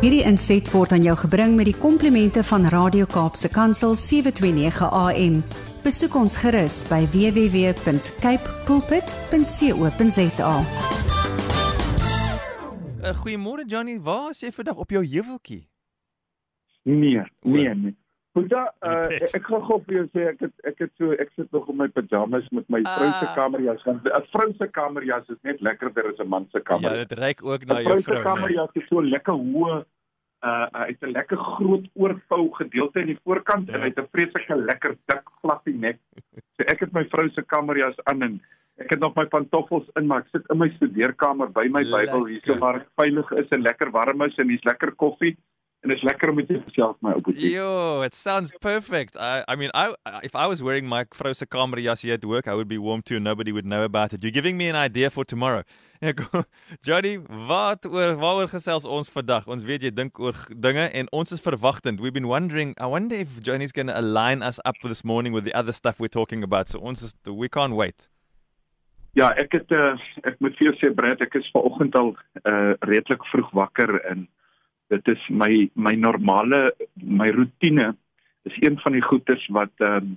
Hierdie inset word aan jou gebring met die komplimente van Radio Kaapse Kansel 729 AM. Besoek ons gerus by www.cape pulpit.co.za. Uh, Goeiemôre Johnny, waar is jy vandag op jou heuweltjie? Nee, nee, nee. Boeta, uh, bed. ek gaan gou vir jou sê ek het ek het so ek sit nog in my pyjamas met my vrou se Ah. kamerjas want 'n vrou se kamerjas is net lekkerder as 'n man se Ja, kamerjas. dit reik ook na 'n jou vrou se vrou. nee. kamerjas is so lekker hoë uh hy het 'n lekker groot oorvou gedeelte aan die voorkant Ja. en hy het 'n vreeslike lekker dik fluffy nek. So ek het my vrou se kamerjas aan en ek het nog my pantoffels in maar ek sit in my studeerkamer by my Bybel hier so waar ek veilig is en lekker warm is en hier's lekker koffie en dit is lekker om met jou te gesels my ou boetie. Yo, it sounds perfect. I I mean, I if I was wearing my vrou se kamerjas hier at work, I would be warm too. Nobody would know about it. You're giving me an idea for tomorrow. Johnny, wat oor waaroor gesels ons vandag? Ons weet jy dink oor dinge en ons is verwagtend. We've been wondering, I wonder if Johnny's going to align us up this morning with the other stuff we're talking about. So ons is we can't wait. Ja, ek het uh, ek moet vir jou sê Brad, ek is vanoggend al uh redelik vroeg wakker en dit is my my normale my rotine is een van die goeters wat ehm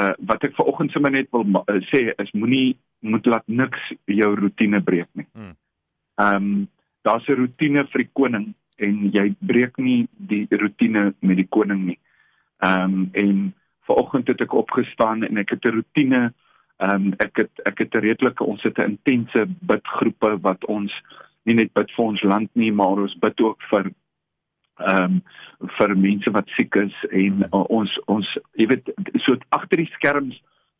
uh wat ek vanoggend sommer net wil uh, sê is moenie moet laat niks jou rotine breek nie. Hmm. Ehm um, daar's 'n rotine vir die koning en jy breek nie die rotine met die koning nie. Ehm um, en vanoggend het ek opgestaan en ek het 'n rotine Ehm um, ek het ek het 'n redelike ons het 'n intense bidgroepe wat ons nie net bid vir ons land nie, maar ons bid ook vir ehm um, vir mense wat siek is en uh, ons ons jy weet so agter die skerms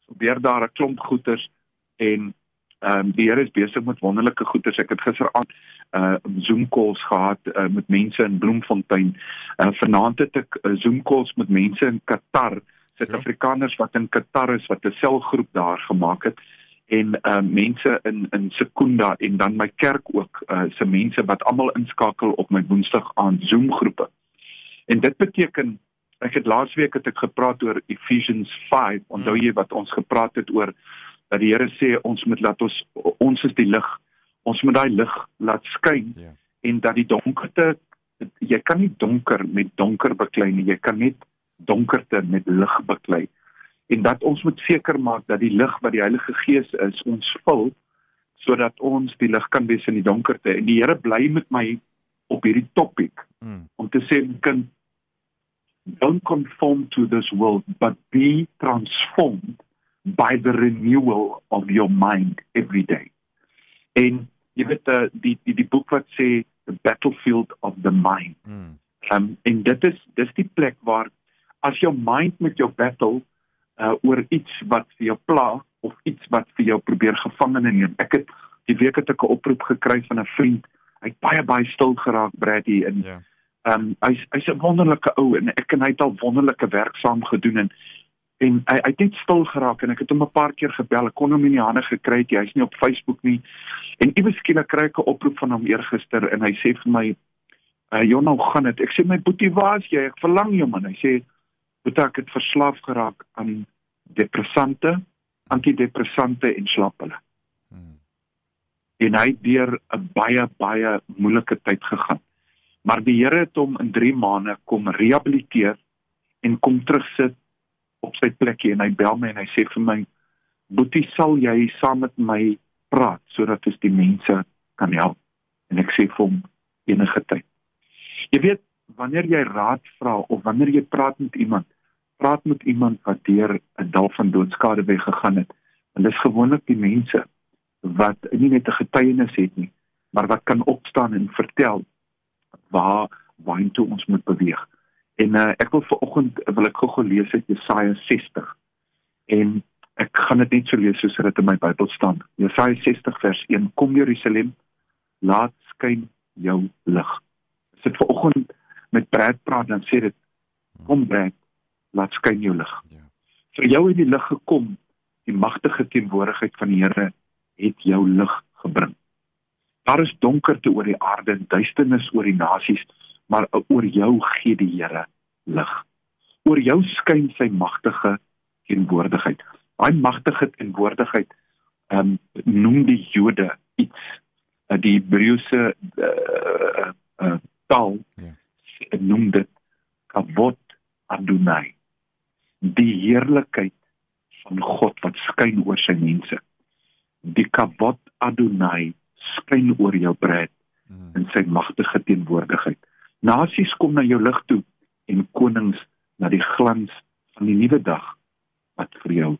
gebeur daar 'n klomp goeters en ehm um, die Here is besig met wonderlike goeters. Ek het gisteraand uh Zoom calls gehad uh, met mense in Bloemfontein. Uh vanaand het ek uh, Zoom calls met mense in Qatar. Suid-Afrikaners wat in Qatar is wat 'n selgroep daar gemaak het en uh mense in in Sekunda en dan my kerk ook uh se mense wat almal inskakel op my Woensdag aand Zoom groepe. En dit beteken ek het laasweek het ek gepraat oor Ephesians 5. Onthou jy wat ons gepraat het oor dat die Here sê ons moet laat ons ons is die lig. Ons moet daai lig laat skyn Ja. en dat die donkerte jy kan nie donker met donker beklei nie. Jy kan net donkerte met lig beklei. En dat ons moet seker maak dat die lig wat die Heilige Gees is, ons vul sodat ons die lig kan wees in die donkerte. En die Here bly met my op hierdie topik Mm. om te sê kind don't conform to this world but be transformed by the renewal of your mind every day. En jy weet uh, die die die boek wat sê the battlefield of the mind. Mm. Um, en dit is dis die plek waar as jou mind met jou battle uh, oor iets wat vir jou pla of iets wat vir jou probeer gevangene neem. Ek het die week het ek 'n oproep gekry van 'n vriend. Hy het baie baie stil geraak Brady en Ja. Ehm um, hy's hy's 'n wonderlike ou en ek en hy het al wonderlike werk saam gedoen en en hy hy het net stil geraak en ek het hom 'n paar keer gebel. Ek kon hom nie in die hande gekry het. nie. Hy's nie op Facebook nie. En iewes skielik kry ek 'n oproep van hom eergister en hy sê vir my uh, "Jonna, hoe gaan dit?" Ek sê my boetie, waar is jy? Ek verlang jou man. Hy sê "Boetie, ek het verslaaf geraak aan depressante, antidepressante en slaappille." Mm. en hy het deur 'n baie baie moeilike tyd gegaan. Maar die Here het hom in 3 maande kom rehabiliteer en kom terugsit op sy plekkie en hy bel my en hy sê vir my: "Boetie, sal jy saam met my praat sodat ons die mense kan help?" En ek sê vir hom: "Enige tyd." Jy weet, wanneer jy raad vra of wanneer jy praat met iemand, praat met iemand wat deur 'n dal van doodskade weggegaan het. En dis gewoonlik die mense wat nie net 'n getuienis het nie, maar wat kan opstaan en vertel waar waartoe ons moet beweeg. En uh, ek wil vanoggend wil ek gou-gou lees uit Jesaja 60. En ek gaan dit net so lees soos dit in my Bybel staan. Jesaja 60 vers 1: Kom Jerusalem, laat skyn jou lig. As dit vanoggend met Brad praat dan sê dit kom Brad, laat skyn jou lig. Ja. Vir jou het die lig gekom, die magtige teenwoordigheid van die Here het jou lig gebring. Daar is donkerte oor die aarde en duisternis oor die nasies, maar oor jou gee die Here lig. Oor jou skyn sy magtige teenwoordigheid. Daai magtige teenwoordigheid ehm um, noem die Jode iets uh, die Hebreëse uh, uh, taal ja. Noem dit kavod adonai die heerlikheid van God wat skyn oor sy mense die kavod adonai skyn oor jou breed hmm. in sy magtige teenwoordigheid nasies kom na jou lig toe en konings na die glans van die nuwe dag wat vir jou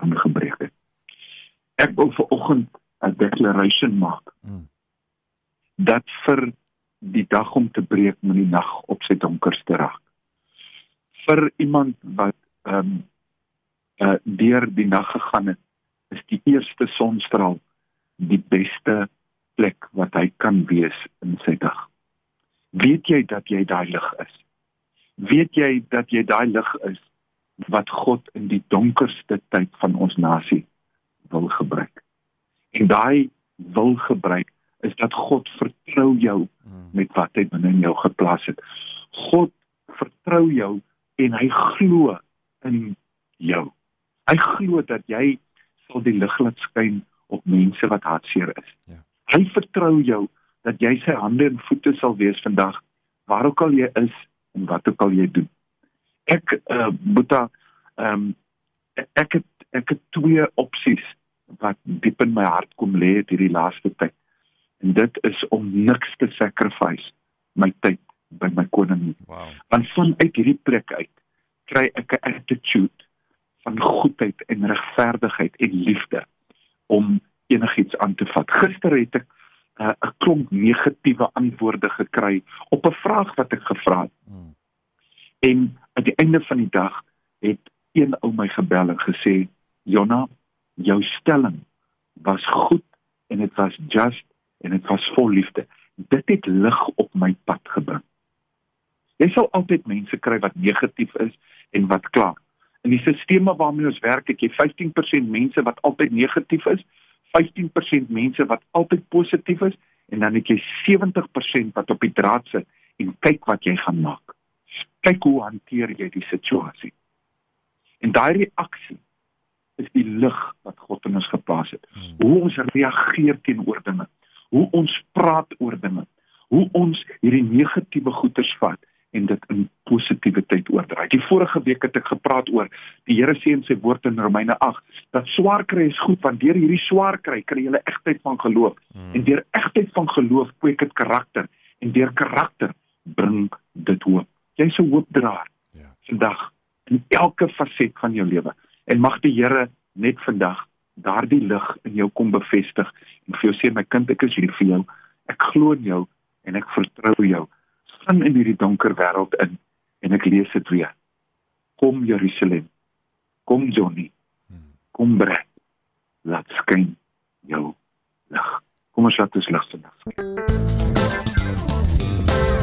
aangebreek het ek wil vir oggend 'n declaration maak hmm. dat vir die dag om te breek moet die nag op sy donkerste raak vir iemand wat ehm um, uh deur die nag gegaan het is die eerste sonstraal die beste plek wat hy kan wees in sy dag. Weet jy dat jy daai lig is? Weet jy dat jy daai lig is wat God in die donkerste tyd van ons nasie wil gebruik? En daai wil gebruik is dat God vertrou jou hmm. met wat hy binne in jou geplaas het. God vertrou jou en hy glo in jou. Hy glo dat jy sal die lig laat skyn op mense wat hartseer is. Ja. Hy vertrou jou dat jy sy hande en voete sal wees vandag waar ook al jy is en wat ook al jy doen. Ek uh Boeta ehm um, ek het ek het twee opsies wat diep in my hart kom lê hierdie laaste tyd. En dit is om niks te sacrifice my tyd by my koning. Wow. Want vanuit hierdie plek uit kry ek 'n attitude van goedheid en regverdigheid en liefde om enigiets aan te vat. Gister het ek uh, 'n uh, klomp negatiewe antwoorde gekry op 'n vraag wat ek gevra het. Hmm. En aan die einde van die dag het een ou my gebel en gesê, "Jonna, jou stelling was goed en dit was just en dit was vol liefde. Dit het lig op my pad gebring." Jy sal altyd mense kry wat negatief is en wat kla. In die stelsels waarmee ons werk, het jy 15% mense wat altyd negatief is, 15% mense wat altyd positief is en dan het jy 70% wat op die draad sit en kyk wat jy gaan maak. Kyk hoe hanteer jy die situasie. En daai reaksie is die lig wat God in ons geplaas het. Hmm. Hoe ons reageer teenoor dinge, hoe ons praat oor dinge, hoe ons hierdie negatiewe goeters vat en dit in positiwiteit oordraai. Die vorige week het ek gepraat oor die Here sê in sy woord in Romeine 8 dat swaar kry is goed want deur hierdie swaar kry kry jy 'n egtheid van geloof hmm. en deur egtheid van geloof kweek dit karakter en deur karakter bring dit hoop. Jy's 'n hoopdraer. Ja. Vandag in elke faset van jou lewe en mag die Here net vandag daardie lig in jou kom bevestig en vir jou sê my kind ek is hier vir jou. Ek glo in jou en ek vertrou jou gaan in hierdie donker wêreld in en ek lees dit weer. Kom Jerusalem. Kom Johnny. Kom Brett. Laat skyn jou lig. Kom ons laat ons lig sien.